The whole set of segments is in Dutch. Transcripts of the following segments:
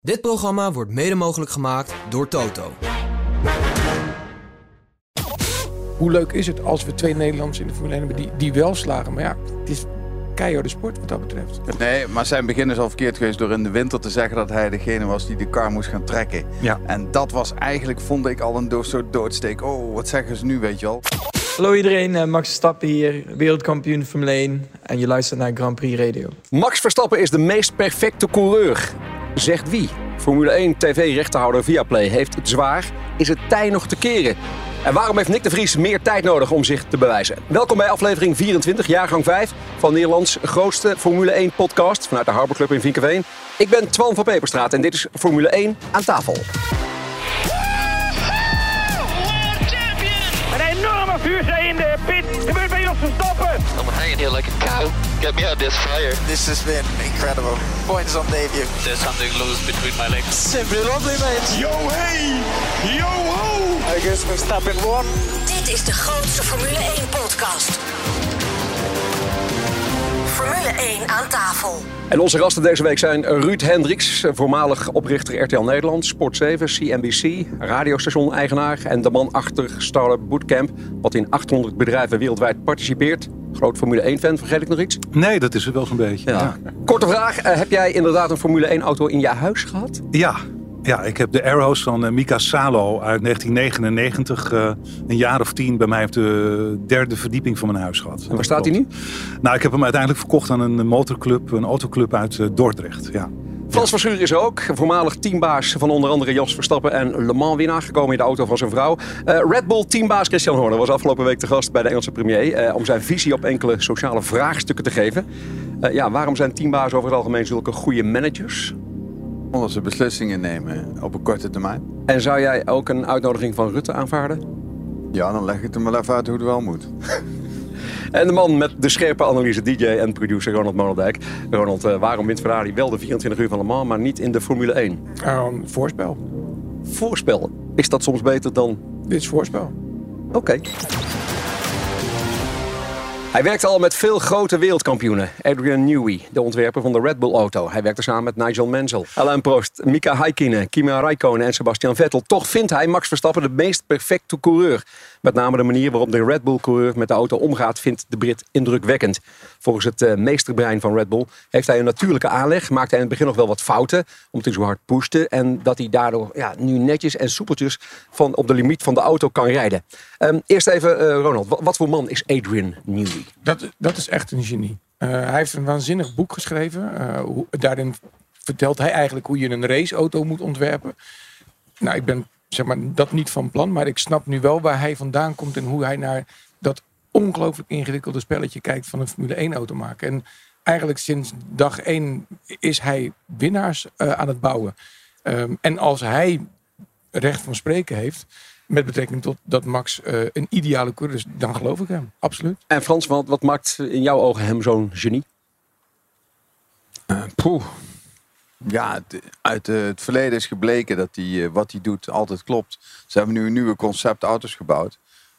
Dit programma wordt mede mogelijk gemaakt door Toto. Hoe leuk is het als we twee Nederlanders in de Formule 1 hebben die, die wel slagen? Maar ja, het is keiharde sport wat dat betreft. Nee, maar zijn begin is al verkeerd geweest door in de winter te zeggen dat hij degene was die de kar moest gaan trekken. Ja. En dat was eigenlijk, vond ik, al een soort doodsteek. Oh, wat zeggen ze nu, weet je al? Hallo iedereen, eh, Max Verstappen hier, wereldkampioen Formule 1 en je luistert naar Grand Prix Radio. Max Verstappen is de meest perfecte coureur. Zegt wie? Formule 1 TV-rechterhouder Viaplay heeft het zwaar. Is het tij nog te keren? En waarom heeft Nick de Vries meer tijd nodig om zich te bewijzen? Welkom bij aflevering 24, jaargang 5 van Nederlands grootste Formule 1 podcast vanuit de Harbor Club in Vinkenveen. Ik ben Twan van Peperstraat en dit is Formule 1 aan tafel. Een enorme vuurzee in de pit. Jos Verstappen. I'm hanging here like a cow. Get me out of this fire. This has been incredible. Points on debut. There's something loose between my legs. Simply lovely, mate. Yo hey, yo ho. I guess Verstappen won. Dit is de grootste Formule 1-podcast. Formule 1 aan tafel. En onze gasten deze week zijn Ruud Hendricks, voormalig oprichter RTL Nederland, Sport 7, CNBC, radiostation-eigenaar en de man achter Startup Bootcamp, wat in 800 bedrijven wereldwijd participeert. Groot Formule 1-fan, vergeet ik nog iets? Nee, dat is er wel zo'n beetje. Ja. Korte vraag, eh, heb jij inderdaad een Formule 1-auto in je huis gehad? Ja. Ja, ik heb de Arrows van eh, Mika Salo uit 1999 eh, een jaar of tien bij mij op de derde verdieping van mijn huis gehad. En waar staat hij nu? Nou, ik heb hem uiteindelijk verkocht aan een motorclub, een autoclub uit eh, Dordrecht. Ja. Frans van Schuur is er ook, voormalig teambaas van onder andere Jos Verstappen en Le Mans winnaar, gekomen in de auto van zijn vrouw. Eh, Red Bull teambaas Christian Horner was afgelopen week te gast bij de Engelse premier eh, om zijn visie op enkele sociale vraagstukken te geven. Eh, ja, waarom zijn teambaas over het algemeen zulke goede managers? Omdat ze beslissingen nemen op een korte termijn. En zou jij ook een uitnodiging van Rutte aanvaarden? Ja, dan leg ik het er maar even uit hoe het wel moet. En de man met de scherpe analyse, DJ en producer Ronald Monodijk. Ronald, eh, waarom wint Ferrari wel de 24 uur van Le Mans, maar niet in de Formule 1? Um, voorspel. Voorspel, is dat soms beter dan... Dit is voorspel. Oké. Hij werkte al met veel grote wereldkampioenen. Adrian Newey, de ontwerper van de Red Bull auto. Hij werkte samen met Nigel Mansell, Alain Prost, Mika Häkkinen, Kimi Räikkönen en Sebastian Vettel. Toch vindt hij Max Verstappen de meest perfecte coureur. Met name de manier waarop de Red Bull coureur met de auto omgaat vindt de Brit indrukwekkend. Volgens het eh, meesterbrein van Red Bull heeft hij een natuurlijke aanleg. Maakte hij in het begin nog wel wat fouten, omdat hij zo hard pushte. En dat hij daardoor ja, nu netjes en soepeltjes van, op de limiet van de auto kan rijden. Ehm, eerst even, eh, Ronald, wat voor man is Adrian Newey? Dat, dat is echt een genie. Eh, hij heeft een waanzinnig boek geschreven. Eh, daarin vertelt hij eigenlijk hoe je een raceauto moet ontwerpen. Nou, ik ben zeg maar, dat niet van plan, maar ik snap nu wel waar hij vandaan komt en hoe hij naar dat ongelooflijk ingewikkelde spelletje kijkt van een Formule 1 auto maken. En eigenlijk sinds dag 1 is hij winnaars eh, aan het bouwen. Ehm, en als hij recht van spreken heeft, met betrekking tot dat Max eh, een ideale coureur is, dan geloof ik hem. Absoluut. En Frans, wat, wat maakt in jouw ogen hem zo'n genie? Poeh. Ja, uit eh, het verleden is gebleken dat eh, wat hij doet altijd klopt. Ze hebben nu een nieuwe concept auto's gebouwd.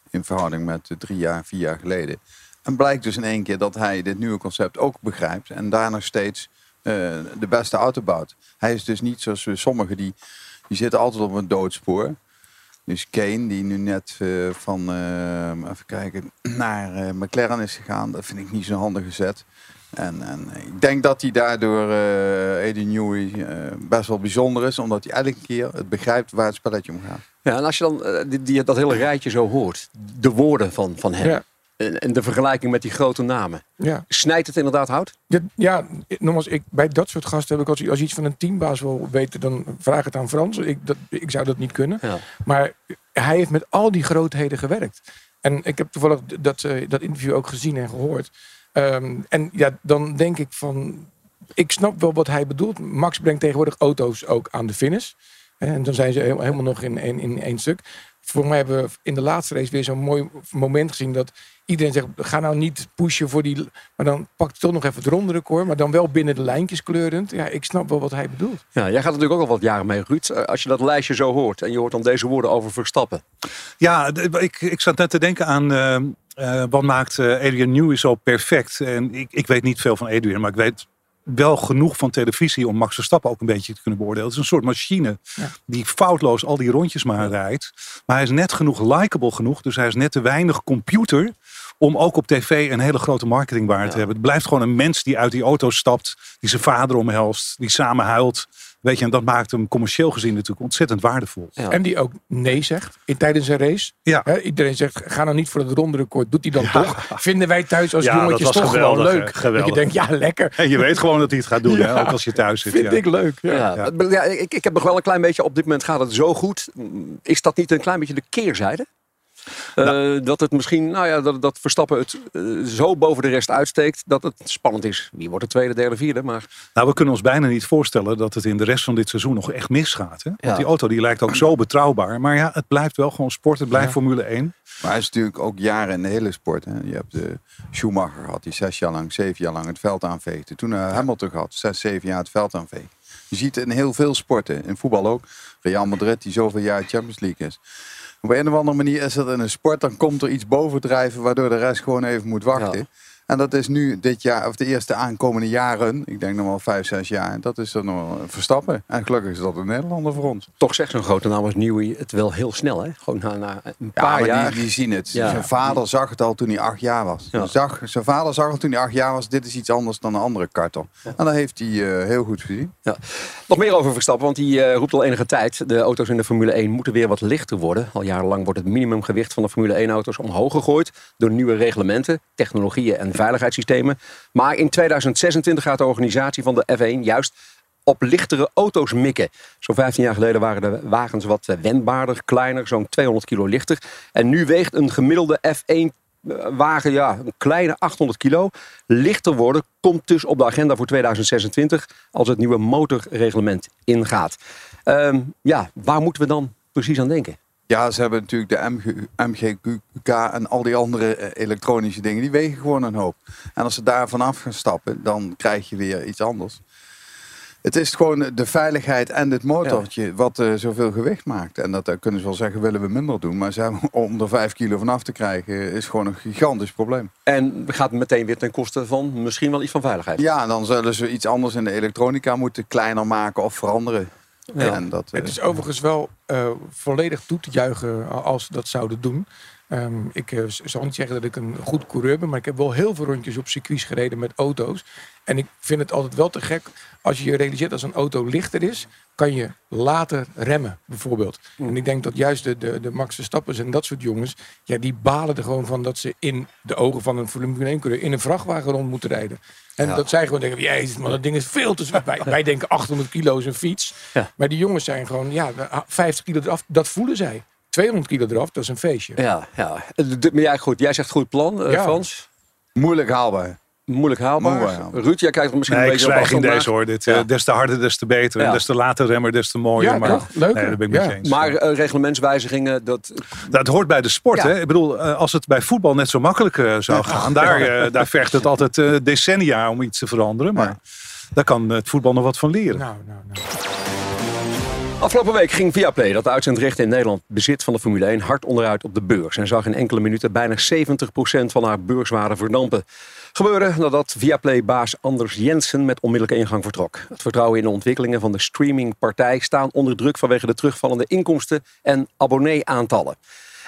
In verhouding met drie jaar, vier jaar geleden. En blijkt dus in één keer dat hij dit nieuwe concept ook begrijpt. En daar nog steeds eh, de beste auto bouwt. Hij is dus niet zoals sommigen die, die zitten altijd op een doodspoor. Dus Kane, die nu net eh, van, eh, even kijken, naar eh, McLaren is gegaan. Dat vind ik niet zo'n handige zet. En, en ik denk dat hij daardoor, eh Eddie Newey, eh, best wel bijzonder is. Omdat hij elke keer het begrijpt waar het spelletje om gaat. Ja, en als je dan die, die- dat hele rijtje zo hoort, de woorden van, van hem Ja. En, de vergelijking met die grote namen, Ja. snijdt het inderdaad hout? Ja, ja, nogmaals, ik, bij dat soort gasten heb ik als, iets van een teambaas wil weten, dan vraag het aan Frans. Ik, dat, ik zou dat niet kunnen. Ja. Maar hij heeft met al die grootheden gewerkt. En ik heb toevallig dat, eh, dat interview ook gezien en gehoord. Ehm, en ja, dan denk ik van, ik snap wel wat hij bedoelt. Max brengt tegenwoordig auto's ook aan de finish. En dan zijn ze helemaal nog in, in, in één stuk. Voor mij hebben we in de laatste race weer zo'n mooi moment gezien dat iedereen zegt, ga nou niet pushen voor die... Maar dan pakt hij toch nog even het ronde record, maar dan wel binnen de lijntjes kleurend. Ja, ik snap wel wat hij bedoelt. Ja, jij gaat natuurlijk ook al wat jaren mee, Ruud. Als je dat lijstje zo hoort en je hoort dan deze woorden over Verstappen. Ja, ik, ik zat net te denken aan eh, eh, wat maakt eh, Adrian Newey zo perfect. En ik, ik weet niet veel van Adrian, maar ik weet wel genoeg van televisie om Max Verstappen ook een beetje te kunnen beoordelen. Het is een soort machine die foutloos al die rondjes maar rijdt. Maar hij is net genoeg likable genoeg. Dus hij is net te weinig computer om ook op tv een hele grote marketingwaarde te hebben. Het blijft gewoon een mens die uit die auto stapt, die zijn vader omhelst, die samen huilt. Weet je, en dat maakt hem commercieel gezien natuurlijk ontzettend waardevol. En die ook nee zegt in, tijdens een race. Ja. Iedereen zegt, ga nou niet voor het ronde record. Doet hij dan toch? Vinden wij thuis als Ja, jongetjes dat was toch geweldig, gewoon leuk. Dat Geweldig. je denkt, ja lekker. En je weet gewoon dat hij het gaat doen, hè, ook als je thuis zit. Vind ja. ik leuk. Ja. Ja, maar ja, ik, ik heb nog wel een klein beetje, op dit moment gaat het zo goed. Is dat niet een klein beetje de keerzijde? Eh, dat het misschien, nou ja, dat, dat Verstappen het eh, zo boven de rest uitsteekt dat het spannend is. Wie wordt de tweede, derde, vierde? Maar Nou, we kunnen ons bijna niet voorstellen dat het in de rest van dit seizoen nog echt misgaat. Hè? Want Ja. die auto die lijkt ook zo betrouwbaar. Maar ja, het blijft wel gewoon sport. Het blijft Formule 1. Maar hij is natuurlijk ook jaren in de hele sport. Hè. Je hebt de Schumacher gehad, die zes jaar lang, zeven jaar lang het veld aanveegde. Toen uh, Hamilton gehad, zes, zeven jaar het veld aanveegde. Je ziet het in heel veel sporten, in voetbal ook. Real Madrid, die zoveel jaar Champions League is. Op een of andere manier is dat in een sport, dan komt er iets bovendrijven waardoor de rest gewoon even moet wachten. En dat is nu dit jaar, of de eerste aankomende jaren, ik denk nog wel vijf, zes jaar, dat is dan nog Verstappen. En gelukkig is dat een Nederlander voor ons. toch zegt zo'n grote naam als Newey het wel heel snel. Hè? Gewoon na, na een Ja, paar jaar. die, die zien het. Ja. Zijn vader zag het al toen hij acht jaar was. Ja. Zag, zijn vader zag al toen hij acht jaar was, dit is iets anders dan een andere kartel. En dat heeft hij eh, heel goed gezien. Ja. Nog meer over Verstappen, want die eh, roept al enige tijd. De auto's in de Formule 1 moeten weer wat lichter worden. Al jarenlang wordt het minimumgewicht van de Formule 1 auto's omhoog gegooid. Door nieuwe reglementen, technologieën en veiligheidssystemen. Maar in 2026 gaat de organisatie van de F1 juist op lichtere auto's mikken. Zo'n 15 jaar geleden waren de wagens wat eh, wendbaarder, kleiner, zo'n 200 kilo lichter. En nu weegt een gemiddelde F1 wagen ja, een kleine 800 kilo. Lichter worden komt dus op de agenda voor 2026 als het nieuwe motorreglement ingaat. Ehm, ja, waar moeten we dan precies aan denken? Ja, ze hebben natuurlijk de MG, MGQK en al die andere eh, elektronische dingen. Die wegen gewoon een hoop. En als ze daar vanaf gaan stappen, dan krijg je weer iets anders. Het is gewoon de veiligheid en het motortje wat eh, zoveel gewicht maakt. En dat eh, kunnen ze wel zeggen, willen we minder doen. Maar om er vijf kilo vanaf te krijgen, is gewoon een gigantisch probleem. En gaat meteen weer ten koste van misschien wel iets van veiligheid. Ja, dan zullen ze iets anders in de elektronica moeten kleiner maken of veranderen. Ja. En dat, eh, Het is overigens wel eh, volledig toe te juichen als ze dat zouden doen. Ehm, ik eh, zal niet zeggen dat ik een goed coureur ben, maar ik heb wel heel veel rondjes op circuits gereden met auto's. En ik vind het altijd wel te gek als je je realiseert als een auto lichter is, kan je later remmen, bijvoorbeeld. En ik denk dat juist de, de, de Max Verstappers en dat soort jongens, ja, die balen er gewoon van dat ze in de ogen van een Formule 1 coureur in een vrachtwagen rond moeten rijden. En Ja. dat zij gewoon denken, jezus man, dat ding is veel te zwaar. Wij, wij denken 800 kilo is een fiets. Ja. Maar die jongens zijn gewoon, ja, 50 kilo eraf, dat voelen zij. 200 kilo eraf, dat is een feestje. Ja, ja. Eh, Maar jij, goed, jij zegt goed plan, Ja. Frans. moeilijk haalbaar. Moeilijk haalbaar. Moeilijk haalbaar. Ruud, jij kijkt er misschien Nee, een ik beetje op zwijg in deze hoor. Dit, Ja. eh, des te harder, des te beter. Ja. En des te later remmer, des te mooier. Ja, maar toch? Leuker. Nee, dat ben ik met Ja. je eens. Maar eh, reglementswijzigingen, dat... Dat hoort bij de sport. Ja. Hè? Ik bedoel, eh, als het bij voetbal net zo makkelijk zou gaan, daar, eh, daar vergt het altijd decennia om iets te veranderen. Maar daar kan het voetbal nog wat van leren. Nou, nou, nou. Afgelopen week ging Viaplay, dat uitzendrecht in Nederland bezit van de Formule 1, hard onderuit op de beurs. En zag in enkele minuten bijna 70% van haar beurswaarde verdampen. Gebeurde nadat Viaplay-baas Anders Jensen met onmiddellijke ingang vertrok. Het vertrouwen in de ontwikkelingen van de streamingpartij staan onder druk vanwege de terugvallende inkomsten en abonnee-aantallen.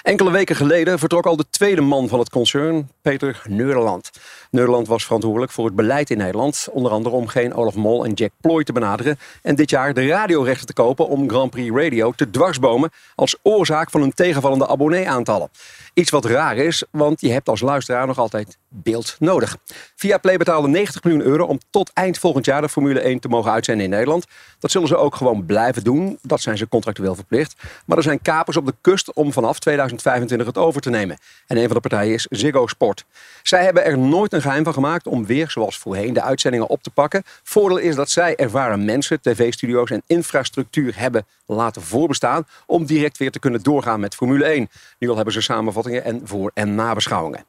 Enkele weken geleden vertrok al de tweede man van het concern, Peter Nederland. Nederland was verantwoordelijk voor het beleid in Nederland. Onder andere om geen Olaf Mol en Jack Ploy te benaderen. En dit jaar de radiorechten te kopen om Grand Prix Radio te dwarsbomen. als oorzaak van hun tegenvallende abonnee-aantallen. Iets wat raar is, want je hebt als luisteraar nog altijd beeld nodig. Viaplay betaalde 90 miljoen euro om tot eind volgend jaar de Formule 1 te mogen uitzenden in Nederland. Dat zullen ze ook gewoon blijven doen. Dat zijn ze contractueel verplicht. Maar er zijn kapers op de kust om vanaf 2025 het over te nemen. En een van de partijen is Ziggo Sport. Zij hebben er nooit een geheim van gemaakt om weer, zoals voorheen, de uitzendingen op te pakken. Voordeel is dat zij ervaren mensen, tv-studio's en infrastructuur hebben laten voorbestaan om direct weer te kunnen doorgaan met Formule 1. Nu al hebben ze samenvattingen en voor- en nabeschouwingen.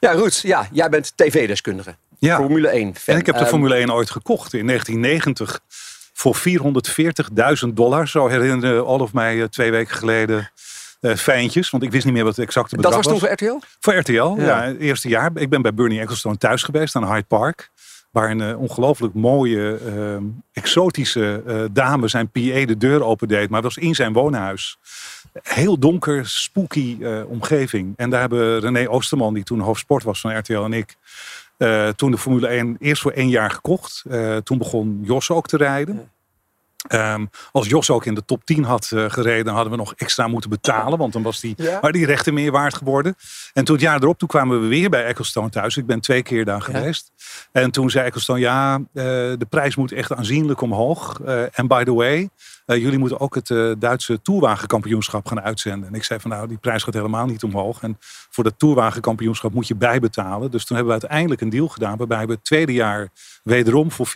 Ja, Ruud, ja, jij bent tv-deskundige. Ja. Formule 1 fan. En ik heb de Ehm, Formule 1 ooit gekocht in 1990 voor 440.000 dollar. Zo herinnerde Olaf mij eh, twee weken geleden eh, fijntjes. Want ik wist niet meer wat het exacte dat bedrag was toen voor RTL? Voor RTL, ja. Eerste jaar. Ik ben bij Bernie Ecclestone thuis geweest aan Hyde Park. Waar een eh, ongelooflijk mooie, eh, exotische eh, dame zijn PA de deur opendeed. Maar dat was in zijn woonhuis. Heel donker, spooky omgeving. En daar hebben René Oosterman, die toen hoofdsport was van RTL en ik... toen de Formule 1 eerst voor één jaar gekocht. Toen begon Jos ook te rijden. Ehm, als Jos ook in de top 10 had eh, gereden, hadden we nog extra moeten betalen. Want dan was die, Ja? waren die rechten meer waard geworden. En toen het jaar erop, toen kwamen we weer bij Ecclestone thuis. Ik ben twee keer daar geweest. En toen zei Ecclestone, ja, eh, de prijs moet echt aanzienlijk omhoog. Eh, En by the way, jullie moeten ook het eh, Duitse toerwagenkampioenschap gaan uitzenden. En ik zei van nou, die prijs gaat helemaal niet omhoog. En voor dat toerwagenkampioenschap moet je bijbetalen. Dus toen hebben we uiteindelijk een deal gedaan waarbij we het tweede jaar wederom voor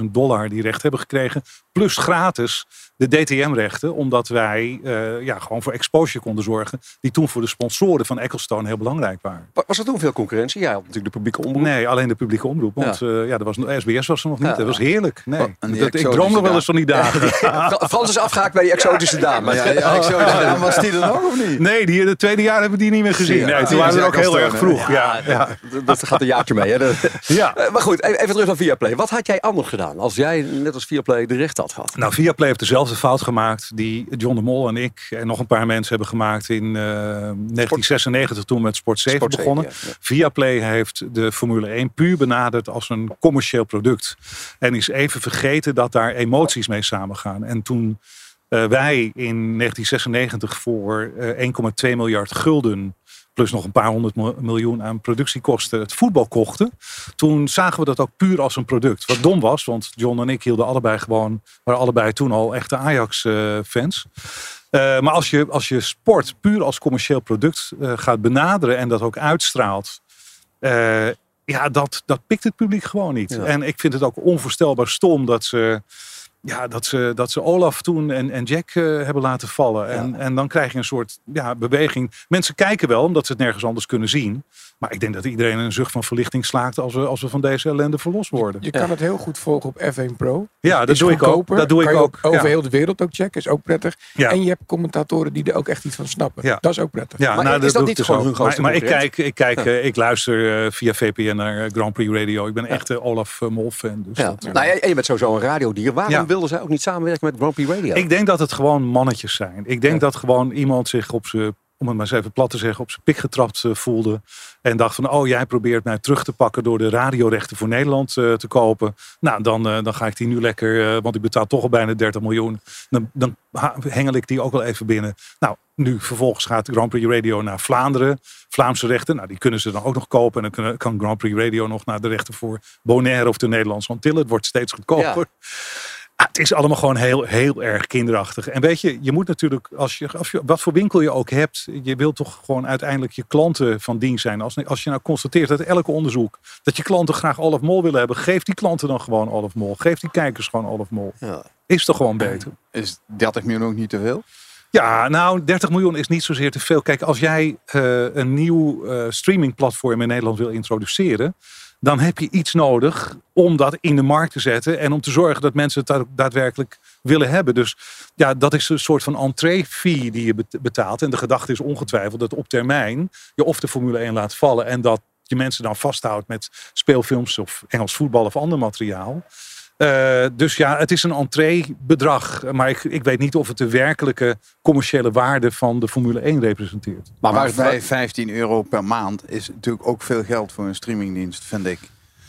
440.000 dollar die recht hebben gekregen. Plus gratis de DTM-rechten, omdat wij eh, ja, gewoon voor exposure konden zorgen. Die toen voor de sponsoren van Ecclestone heel belangrijk waren. Wa- Was er toen veel concurrentie? Ja, natuurlijk de publieke omroep. Nee, alleen de publieke omroep. Want ja. ja, er was, SBS was er nog niet. Ja. dat was heerlijk. Nee. Dat, ik droom nog wel eens van die dagen. Fra- Frans is afgehaakt bij die exotische dame. Ja, zeggen, was die er nog of niet? Nee, die, het tweede jaar hebben we die niet meer gezien. Nee, toen waren we ook heel erg vroeg. Ja, ja. Dat- Dat gaat een jaartje mee. Hè? Dat- Ja. Eh, Maar goed, even even terug naar Viaplay. Wat had jij anders gedaan als jij net als Viaplay de recht had gehad? Nou, Viaplay heeft dezelfde fout gemaakt die John de Mol en ik en nog een paar mensen hebben gemaakt in eh, 1996 toen we met Sport 7 Sport 7, begonnen. ja, ja. Viaplay heeft de Formule 1 puur benaderd als een commercieel product. En is even vergeten dat daar emoties mee samengaan. En toen eh, wij in 1996 voor eh, 1,2 miljard gulden plus nog een paar honderd mil- miljoen aan productiekosten het voetbal kochten. Toen zagen we dat ook puur als een product. Wat dom was, want John en ik hielden allebei gewoon, waren allebei toen al echte Ajax-fans. Eh, maar als je, als je sport puur als commercieel product eh, gaat benaderen en dat ook uitstraalt. eh, ja, dat, dat pikt het publiek gewoon niet. Ja. En ik vind het ook onvoorstelbaar stom dat ze, ja, dat ze, dat ze Olaf toen en, en Jack eh, hebben laten vallen. En, en dan krijg je een soort ja, beweging. Mensen kijken wel omdat ze het nergens anders kunnen zien. Maar ik denk dat iedereen een zucht van verlichting slaakt als we, als we van deze ellende verlost worden. Je kan het heel goed volgen op F1 Pro. Ja, dat Is doe ik ook. Dat doe ik Kan ook. Over Ja. heel de wereld ook checken. Is ook prettig. Ja. En je hebt commentatoren die er ook echt iets van snappen. Ja. Dat is ook prettig. Ja, Maar nou, is dat niet ik dus gewoon ook. hun grootste Maar, maar ik kijk, ik, kijk eh, ik luister eh, via VPN naar eh, Grand Prix Radio. Ik ben echt een Olaf Mol fan. Dus Ja. dat, Nou, jij- en je bent sowieso een radiodier. Waarom Ja. wilden zij ook niet samenwerken met Grand Prix Radio? Ik denk dat het gewoon mannetjes zijn. Ik denk Ja. dat gewoon iemand zich op zijn, om het maar eens even plat te zeggen, op zijn pik getrapt eh, voelde. En dacht van, oh jij probeert mij terug te pakken door de radiorechten voor Nederland eh, te kopen. Nou, dan, eh, dan ga ik die nu lekker, want ik betaal toch al bijna 30 miljoen. Dan, dan hengel ik die ook wel even binnen. Nou, nu vervolgens gaat Grand Prix Radio naar Vlaanderen. Vlaamse rechten, nou die kunnen ze dan ook nog kopen. En dan kan Grand Prix Radio nog naar de rechten voor Bonaire of de Nederlandse Antillen. Het wordt steeds goedkoper. Ah, het is allemaal gewoon heel, heel erg kinderachtig. En weet je, je moet natuurlijk, als je, als je, wat voor winkel je ook hebt, je wilt toch gewoon uiteindelijk je klanten van dienst zijn. Als, als je nou constateert uit elke onderzoek dat je klanten graag Olaf Mol willen hebben, geef die klanten dan gewoon Olaf Mol. Geef die kijkers gewoon Olaf Mol. Ja. Is toch gewoon beter? Is 30 miljoen ook niet te veel? Ja, nou, 30 miljoen is niet zozeer te veel. Kijk, als jij eh, een nieuw eh, streamingplatform in Nederland wil introduceren, dan heb je iets nodig om dat in de markt te zetten en om te zorgen dat mensen het daadwerkelijk willen hebben. Dus ja, dat is een soort van entree-fee die je bet- betaalt. En de gedachte is ongetwijfeld dat op termijn je of de Formule 1 laat vallen en dat je mensen dan vasthoudt met speelfilms of Engels voetbal of ander materiaal. Eh, dus ja, het is een entreebedrag. Maar ik, ik weet niet of het de werkelijke commerciële waarde van de Formule 1 representeert. Maar, Maar waar, vijf- 15 euro per maand is natuurlijk ook veel geld voor een streamingdienst, vind ik.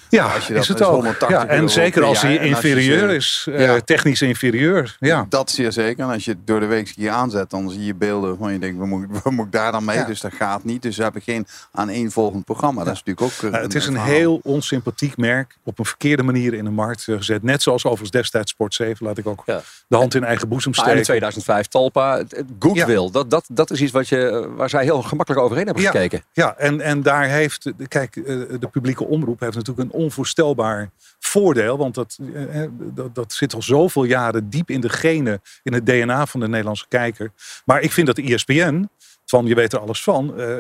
Ja, Als je dat is het ook. 180 Ja, en euro zeker als hij als inferieur is, eh, Ja. technisch inferieur. Ja. Dat zeer zeker. En als je het door de week hier aanzet, dan zie je beelden van je denkt, waar moet, waar moet ik daar dan mee? Ja. Dus dat gaat niet. Dus we hebben geen aaneenvolgend programma. Dat is natuurlijk ook... eh, Nou, het is een verhaal. heel onsympathiek merk op een verkeerde manier in de markt eh, gezet. Net zoals overigens destijds Sport 7, laat ik ook Ja. de hand in eigen boezem Maar in steken. 2005 Talpa, goodwill, dat, dat, dat is iets wat je, waar zij heel gemakkelijk overheen hebben Ja. gekeken. Ja, en, en daar heeft, kijk, eh, de publieke omroep heeft natuurlijk een onvoorstelbaar voordeel. Want dat, eh, eh, dat, dat zit al zoveel jaren diep in de genen, in het DNA van de Nederlandse kijker. Maar ik vind dat de ESPN, van je weet er alles van, eh,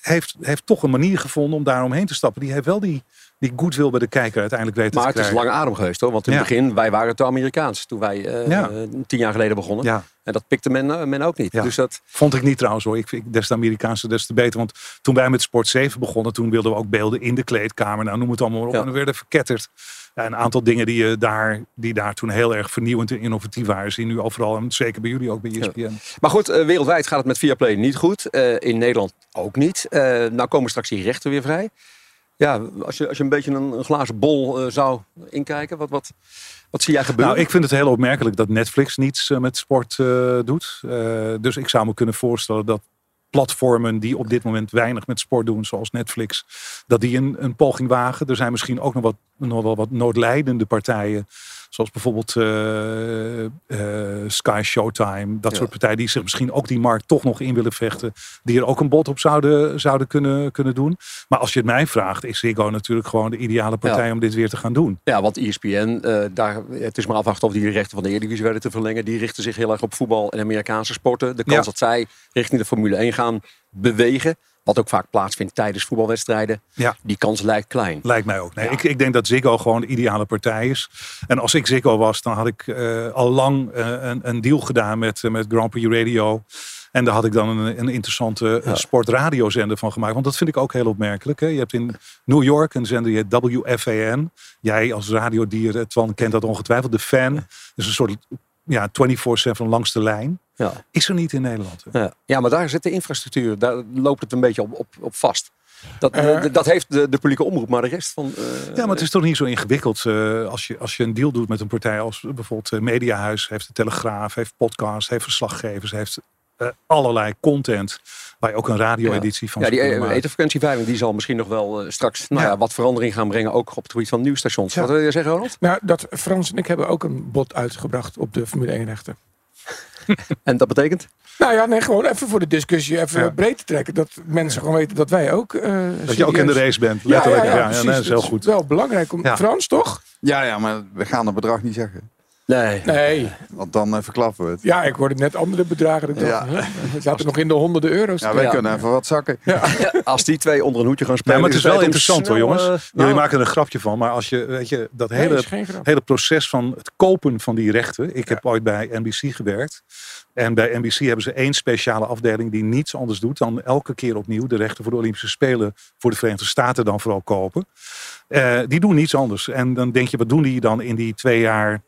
heeft, heeft toch een manier gevonden om daar omheen te stappen. Die heeft wel die, die goodwill bij de kijker uiteindelijk weten Maar te het is krijgen. lange adem geweest hoor. Want in het begin, wij waren te Amerikaans. Toen wij Ja. tien jaar geleden begonnen. Ja. En dat pikte men, eh, men ook niet. Ja. Dus dat, Vond ik niet trouwens hoor. Ik vind des te Amerikaanse des te beter. Want toen wij met Sport 7 begonnen, toen wilden we ook beelden in de kleedkamer. Nou, noem het allemaal maar op. Ja. En dan werden verketterd. Ja, een aantal dingen die, je daar, die daar toen heel erg vernieuwend en innovatief waren. Zie je nu overal. En zeker bij jullie ook bij ESPN. Maar goed, eh, wereldwijd gaat het met Viaplay niet goed. Eh, in Nederland ook niet. Eh, nou komen straks die rechten weer vrij. Ja, als je, als je een beetje een, glazen bol eh, zou inkijken, wat, wat, wat zie jij gebeuren? Nou, ik vind het heel opmerkelijk dat Netflix niets eh, met sport eh, doet. Dus ik zou me kunnen voorstellen dat platformen die op dit moment weinig met sport doen, zoals Netflix, dat die een, een poging wagen. Er zijn misschien ook nog, wat, nog wel wat noodlijdende partijen. Zoals bijvoorbeeld eh, eh, Sky Showtime. Dat Ja. soort partijen die zich misschien ook die markt toch nog in willen vechten. Die er ook een bod op zouden, zouden kunnen, kunnen doen. Maar als je het mij vraagt, is Ziggo natuurlijk gewoon de ideale partij Ja. om dit weer te gaan doen. Ja, want ESPN, eh, daar, het is maar afwachten of die de rechten van de Eredivisie werden te verlengen. Die richten zich heel erg op voetbal en Amerikaanse sporten. De kans Ja. dat zij richting de Formule 1 gaan bewegen, wat ook vaak plaatsvindt tijdens voetbalwedstrijden, Ja. die kans lijkt klein. Lijkt mij ook. Nee, Ja. ik, ik denk dat Ziggo gewoon de ideale partij is. En als ik Ziggo was, dan had ik eh, al lang eh, een, een deal gedaan met, eh, met Grand Prix Radio. En daar had ik dan een, een interessante sportradiozender van gemaakt. Want dat vind ik ook heel opmerkelijk. Hè. Je hebt in New York een zender, heet WFAN. Jij als radiodier, Twan, kent dat ongetwijfeld. De fan. Dus een soort ja, 24-7 langs de lijn. Ja. Is er niet in Nederland. Ja. ja, maar daar zit de infrastructuur, daar loopt het een beetje op, op, op vast. Dat, Eh. dat heeft de, de publieke omroep, maar de rest van... eh, Ja, maar het is toch niet zo ingewikkeld eh, als, je, als je een deal doet met een partij als bijvoorbeeld Mediahuis, heeft de Telegraaf, heeft podcast, heeft verslaggevers, heeft allerlei content waar je ook een radio-editie van Ja, die maken. etenfrequentieveiling die zal misschien nog wel eh, straks nou ja. Ja. wat verandering gaan brengen, ook op het gebied van nieuwsstations. Ja. Wat wil je zeggen, Ronald? Nou, dat Frans en ik hebben ook een bod uitgebracht op de Formule 1 rechten. En dat betekent? Nou ja, nee, gewoon even voor de discussie even Ja. breed te trekken. Dat mensen gewoon weten dat wij ook... eh, Dat je ook in de race bent, Ja, letterlijk. ja, Ja, ja, ja, precies. nee, dat is heel goed. wel belangrijk. Om, Ja. Frans, toch? Ja, ja, maar we gaan het bedrag niet zeggen. Nee. Nee. Want dan eh, verklappen we het. Ja, ik hoorde net andere bedragen. Dacht, Ja. hè, We zaten nog in de honderden euro's. Ja, wij Ja. kunnen even wat zakken. Als die twee onder een hoedje gaan Nee, spelen... maar het is wel interessant hoor, jongens. eh, Jullie nou, maken er een grapje van, maar als je, weet je, dat Nee, hele, hele proces van het kopen van die rechten. Ik heb ooit bij NBC gewerkt. En bij NBC hebben ze één speciale afdeling die niets anders doet dan elke keer opnieuw de rechten voor de Olympische Spelen voor de Verenigde Staten dan vooral kopen. Eh, die doen niets anders. En dan denk je, wat doen die dan in die twee jaar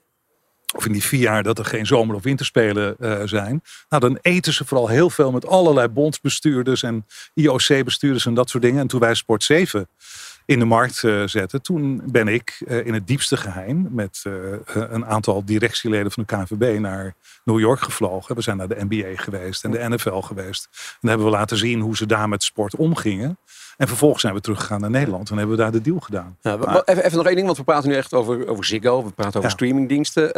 of in die vier jaar dat er geen zomer- of winterspelen eh, zijn. Nou, dan eten ze vooral heel veel met allerlei bondsbestuurders en IOC-bestuurders en dat soort dingen. En toen wij Sport 7 in de markt eh, zetten, toen ben ik eh, in het diepste geheim met eh, een aantal directieleden van de KNVB naar New York gevlogen. We zijn naar de NBA geweest en de NFL geweest. En dan hebben we laten zien hoe ze daar met sport omgingen. En vervolgens zijn we teruggegaan naar Nederland en hebben we daar de deal gedaan. Wa- even, even nog één ding, want we praten nu echt over, over Ziggo. We praten over Ja. streamingdiensten.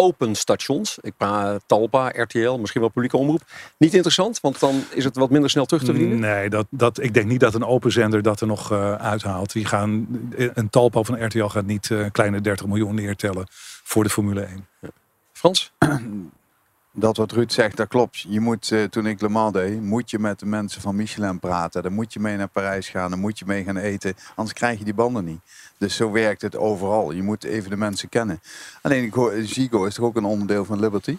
Eh, open stations. Ik praat Talpa, RTL, misschien wel publieke omroep. Niet interessant, want dan is het wat minder snel terug te verdienen. Nee, dat, dat, ik denk niet dat een open zender dat er nog eh, uithaalt. Die gaan, een talpo van RTL gaat niet eh, kleine 30 miljoen neertellen voor de Formule 1. Frans? Dat wat Ruud zegt, dat klopt. Je moet, eh, toen ik Le Mans deed, moet je met de mensen van Michelin praten. Dan moet je mee naar Parijs gaan, dan moet je mee gaan eten. Anders krijg je die banden niet. Dus zo werkt het overal. Je moet even de mensen kennen. Alleen, Zigo is toch ook een onderdeel van Liberty?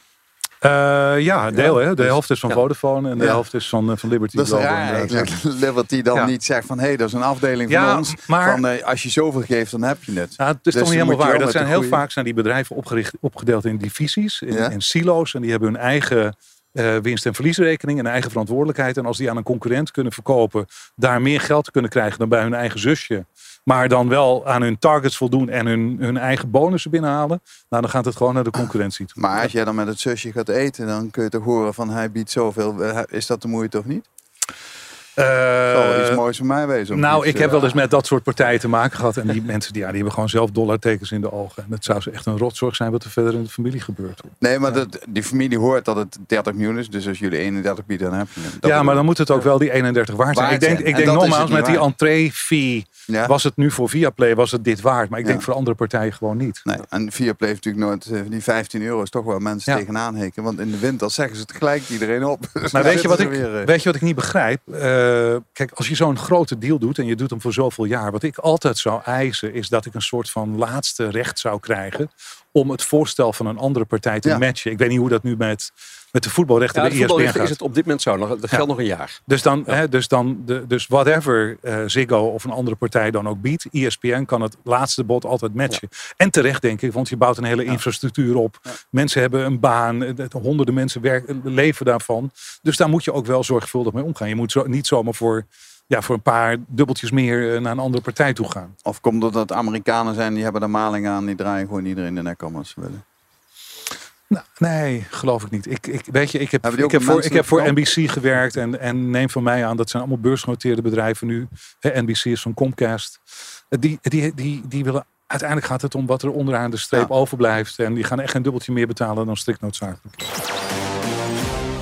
Eh, ja, deel. hè? De dus- helft is van ja. Vodafone en de Ja. helft is van, eh, van Liberty. Dat is raar. Liberty dan Ja. niet zegt van, hé, hey, dat is een afdeling van ons. maar- Van, eh, als je zoveel geeft, dan heb je het. Ja, het is Dus toch niet dan helemaal waar. Dat zijn heel goeie- vaak zijn die bedrijven opgericht, opgedeeld in divisies, in, in silo's. En die hebben hun eigen eh, winst- en verliesrekening en eigen verantwoordelijkheid. En als die aan een concurrent kunnen verkopen, daar meer geld te kunnen krijgen dan bij hun eigen zusje. Maar dan wel aan hun targets voldoen en hun, hun eigen bonussen binnenhalen. Nou, dan gaat het gewoon naar de concurrentie toe. Maar als jij dan met het zusje gaat eten, dan kun je toch horen van, hij biedt zoveel. Eh, Is dat de moeite of niet? Eh, Zal iets moois voor mij wezen. Nou, ik heb Eh, wel eens met dat soort partijen te maken gehad. En die mensen die, ja, die hebben gewoon zelf dollartekens in de ogen. En het zou ze echt een rotzorg zijn wat er verder in de familie gebeurt. Nee, maar dat, die familie hoort dat het 30 miljoen is. Dus als jullie 31 bieden, dan heb je het. Dat ja, maar dan moet het ook wel die 31 waard zijn. Waard ik denk, ik En denk nogmaals, met die waard. entree-fee Ja. was het nu voor Viaplay was het dit waard. Maar ik Ja. denk voor andere partijen gewoon niet. Nee, en Viaplay heeft natuurlijk nooit... eh, Die 15 euro is toch wel mensen tegenaan heken. Want in de winter zeggen ze het gelijk iedereen op. Maar weet je, wat ik, weer, weet je wat ik niet begrijp? Kijk, als je zo'n grote deal doet en je doet hem voor zoveel jaar, wat ik altijd zou eisen, is dat ik een soort van laatste recht zou krijgen om het voorstel van een andere partij te Ja. matchen. Ik weet niet hoe dat nu met, met de voetbalrechten Ja, bij de ESPN voetbalrechten gaat. is het op dit moment zo. Nog, dat geldt Ja. nog een jaar. Dus dan, hè, dus dan de, dus whatever eh, Ziggo of een andere partij dan ook biedt, E ESPN kan het laatste bod altijd matchen. En terecht denk ik, want je bouwt een hele infrastructuur op. Mensen hebben een baan, eh, honderden mensen werken, leven daarvan. Dus daar moet je ook wel zorgvuldig mee omgaan. Je moet zo, niet zomaar voor, ja, voor een paar dubbeltjes meer eh, naar een andere partij toe gaan. Of komt het dat Amerikanen zijn, die hebben er maling aan, die draaien gewoon iedereen de nek om als ze willen. Nou, nee, geloof ik niet. Ik, ik, weet je, ik heb, ik heb, voor, ik heb voor NBC gewerkt en, en neem van mij aan, dat zijn allemaal beursgenoteerde bedrijven nu. NBC is van Comcast. Eh, Die, die, die, die willen, uiteindelijk gaat het om wat er onderaan de streep Ja. overblijft. En die gaan echt geen dubbeltje meer betalen dan strikt noodzakelijk.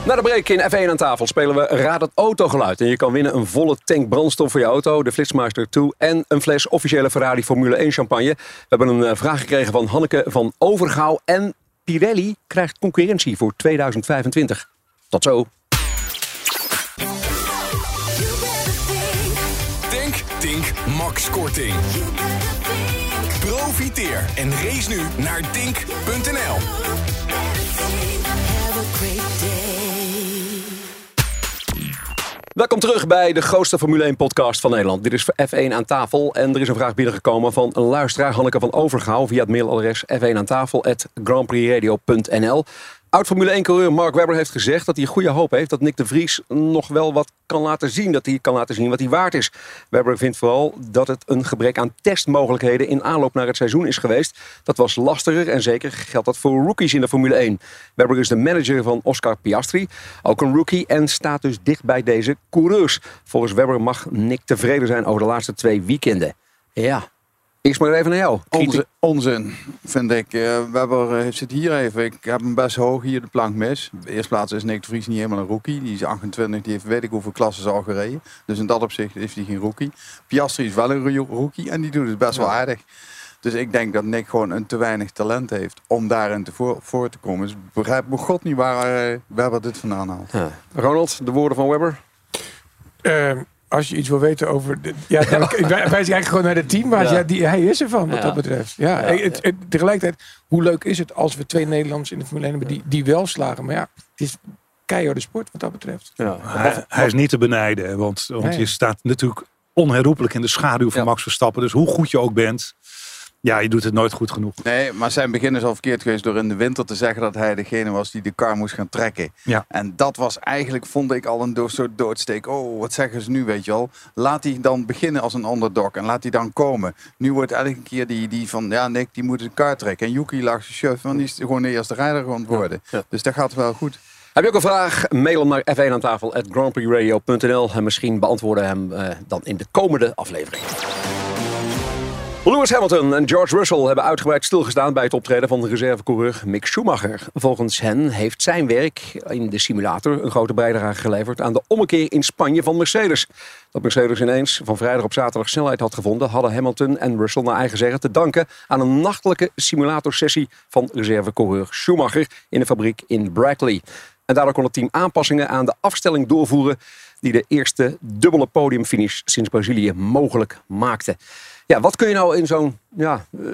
Na de break in F1 aan tafel spelen we Raad het autogeluid. En je kan winnen een volle tank brandstof voor je auto, de Flitsmeister 2 en een fles officiële Ferrari Formule 1 champagne. We hebben een eh, vraag gekregen van Hanneke van Overgouw. En Pirelli krijgt concurrentie voor 2025. Tot zo. Tank, Tink, Max Korting. Profiteer en race nu naar tink.nl. Welkom terug bij de grootste Formule 1 podcast van Nederland. Dit is F1 aan tafel en er is een vraag binnengekomen van een luisteraar Hanneke van Overgouw via het mailadres f1 aan grandprixradio.nl. Oud Formule 1 coureur Mark Webber heeft gezegd dat hij goede hoop heeft dat Nick de Vries nog wel wat kan laten zien. Dat hij kan laten zien wat hij waard is. Webber vindt vooral dat het een gebrek aan testmogelijkheden in aanloop naar het seizoen is geweest. Dat was lastiger en zeker geldt dat voor rookies in de Formule 1. Webber is de manager van Oscar Piastri, ook een rookie en staat dus dicht bij deze coureurs. Volgens Webber mag Nick tevreden zijn over de laatste twee weekenden. Ja, eerst maar even naar jou. Onzin, onzin vind ik. Eh Webber eh, zit hier even. Ik heb hem best hoog hier de plank mis. De eerste plaats is Nick de Vries niet helemaal een rookie. Die is 28, die heeft weet ik hoeveel klassen al gereden. Dus in dat opzicht is hij geen rookie. Piastri is wel een rookie en die doet het best wel aardig. Dus ik denk dat Nick gewoon een te weinig talent heeft om daarin te voor, voor te komen. Dus ik begrijp me god niet waar eh, Webber dit vandaan haalt. Ja. Ronald, de woorden van Webber. Ehm, als je iets wil weten over... De, ja, dan wij- wijs eigenlijk gewoon naar het team. Maar Ja. ja. die, hij is ervan, wat Ja. dat betreft. Ja, Ja. Het, het- tegelijkertijd, hoe leuk is het als we twee Nederlanders in de Formule 1 hebben die, die wel slagen. Maar ja, het is keiharde sport wat dat betreft. Ja. Hij, hij is niet te benijden, want, want Nee. je staat natuurlijk onherroepelijk in de schaduw van Ja. Max Verstappen. Dus hoe goed je ook bent, ja, je doet het nooit goed genoeg. Nee, maar zijn begin is al verkeerd geweest door in de winter te zeggen dat hij degene was die de kar moest gaan trekken. Ja. En dat was eigenlijk, vond ik al een do- soort doodsteek. Oh, wat zeggen ze nu, weet je wel. Laat hij dan beginnen als een underdog en laat hij dan komen. Nu wordt elke keer die, die van, ja Nick, die moet de kar trekken. En Yuki lag zijn chef, want die is gewoon de eerste rijder gewoon worden. Ja. Dus dat gaat wel goed. Heb je ook een vraag? Mail hem naar f1 aan tafel at grandprixradio.nl en misschien beantwoorden we hem eh, dan in de komende aflevering. Lewis Hamilton en George Russell hebben uitgebreid stilgestaan bij het optreden van de reservecoureur Mick Schumacher. Volgens hen heeft zijn werk in de simulator een grote bijdrage geleverd aan de ommekeer in Spanje van Mercedes. Dat Mercedes ineens van vrijdag op zaterdag snelheid had gevonden, hadden Hamilton en Russell naar eigen zeggen te danken aan een nachtelijke simulatorsessie van reservecoureur Schumacher in de fabriek in Brackley. En daardoor kon het team aanpassingen aan de afstelling doorvoeren die de eerste dubbele podiumfinish sinds Brazilië mogelijk maakte. Ja, wat kun je nou in zo'n ja, eh,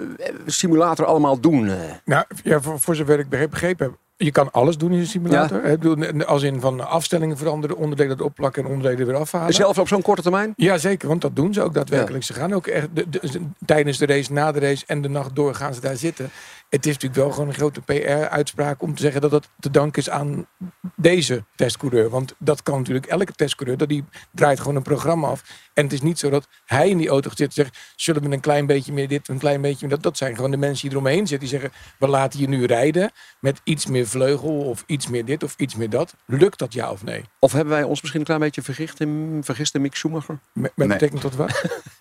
simulator allemaal doen? eh? Nou, ja, voor, voor zover ik begrepen, heb. Je kan alles doen in een simulator. Bedoel, Als in van afstellingen veranderen, onderdelen opplakken en onderdelen weer afhalen. Zelf op zo'n korte termijn? Ja, zeker, want dat doen ze ook daadwerkelijk. Ze gaan ook echt de, de- tijdens de race, na de race en de nacht door gaan ze daar zitten. Het is natuurlijk wel gewoon een grote PR-uitspraak om te zeggen dat dat te danken is aan deze testcoureur. Want dat kan natuurlijk elke testcoureur, dat die draait gewoon een programma af. En het is niet zo dat hij in die auto zit en zegt, zullen we een klein beetje meer dit, een klein beetje meer dat. Dat zijn gewoon de mensen die eromheen zitten. Die zeggen, we laten je nu rijden met iets meer vleugel of iets meer dit of iets meer dat. Lukt dat ja of nee? Of hebben wij ons misschien een klein beetje vergist in, vergist in Mick Schumacher? Met, met Nee. betrekking tot wat?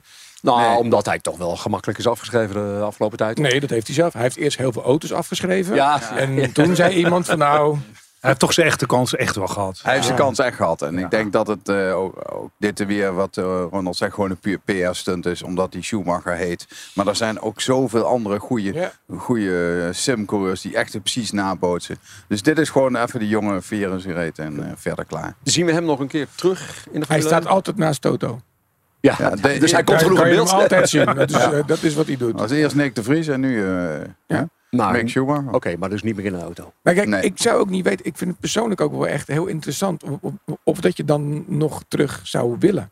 Nou, Nee. omdat hij toch wel gemakkelijk is afgeschreven de afgelopen tijd. Nee, dat heeft hij zelf. Hij heeft eerst heel veel auto's afgeschreven. Ja, En toen zei iemand van nou, Hij heeft toch zijn echte kans echt wel gehad. Hij heeft zijn kans echt gehad. En ik denk dat het eh, ook, ook dit weer, wat eh, Ronald zegt, gewoon een puur PR-stunt is. Omdat hij Schumacher heet. Maar er zijn ook zoveel andere goede, Ja. goede simcoureurs die echt precies nabootsen. Dus dit is gewoon even die jonge zijn reet en eh, verder klaar. Zien we hem nog een keer terug in de Hij staat 1? altijd naast Toto. Ja, Ja, de- dus hij komt genoeg in beeld. altijd zien. Dat is, eh, dat is wat hij doet. Als eerst Nick de Vries en nu eh ja. Maar, Mick Oké, maar dus niet meer in de auto. Maar kijk, Nee. ik zou ook niet weten. Ik vind het persoonlijk ook wel echt heel interessant. Of, of, of dat je dan nog terug zou willen.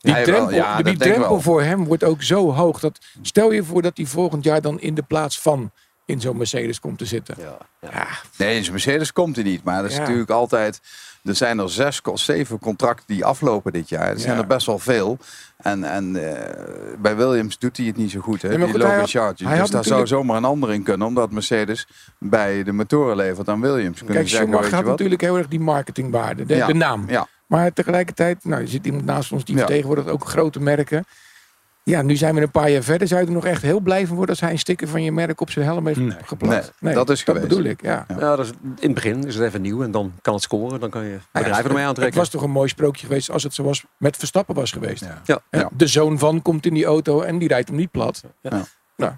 Die drempel, ja, die drempel wel. voor hem wordt ook zo hoog. Dat, stel je voor dat hij volgend jaar dan in de plaats van in zo'n Mercedes komt te zitten. Ja. Nee, in zijn Mercedes komt hij niet. Maar dat is Ja. natuurlijk altijd... Er zijn er zes, of zeven contracten die aflopen dit jaar. Er zijn Ja. er best wel veel. En, en eh, bij Williams doet hij het niet zo goed. Hè? Nee, die goed, Logan had- Dus daar zou zomaar een ander in kunnen. Omdat Mercedes bij de motoren levert aan Williams. Kunnen Kijk, zeggen, Schumacher wat? natuurlijk heel erg die marketingwaarde. De, Ja, de naam. Ja, Maar tegelijkertijd, nou, er zit iemand naast ons die vertegenwoordigt ook grote merken. Ja, nu zijn we een paar jaar verder. Zou je er nog echt heel blij van worden als hij een sticker van je merk op zijn helm heeft Nee. geplakt? Nee, dat is dat geweest. bedoel ik, ja. Ja, dat is, in het begin is het even nieuw en dan kan het scoren. Dan kan je bedrijven ermee Het aantrekken. was toch een mooi sprookje geweest als het zoals met Verstappen was geweest. Ja. Ja. Ja. De zoon van komt in die auto en die rijdt hem niet plat. Ja. Nou,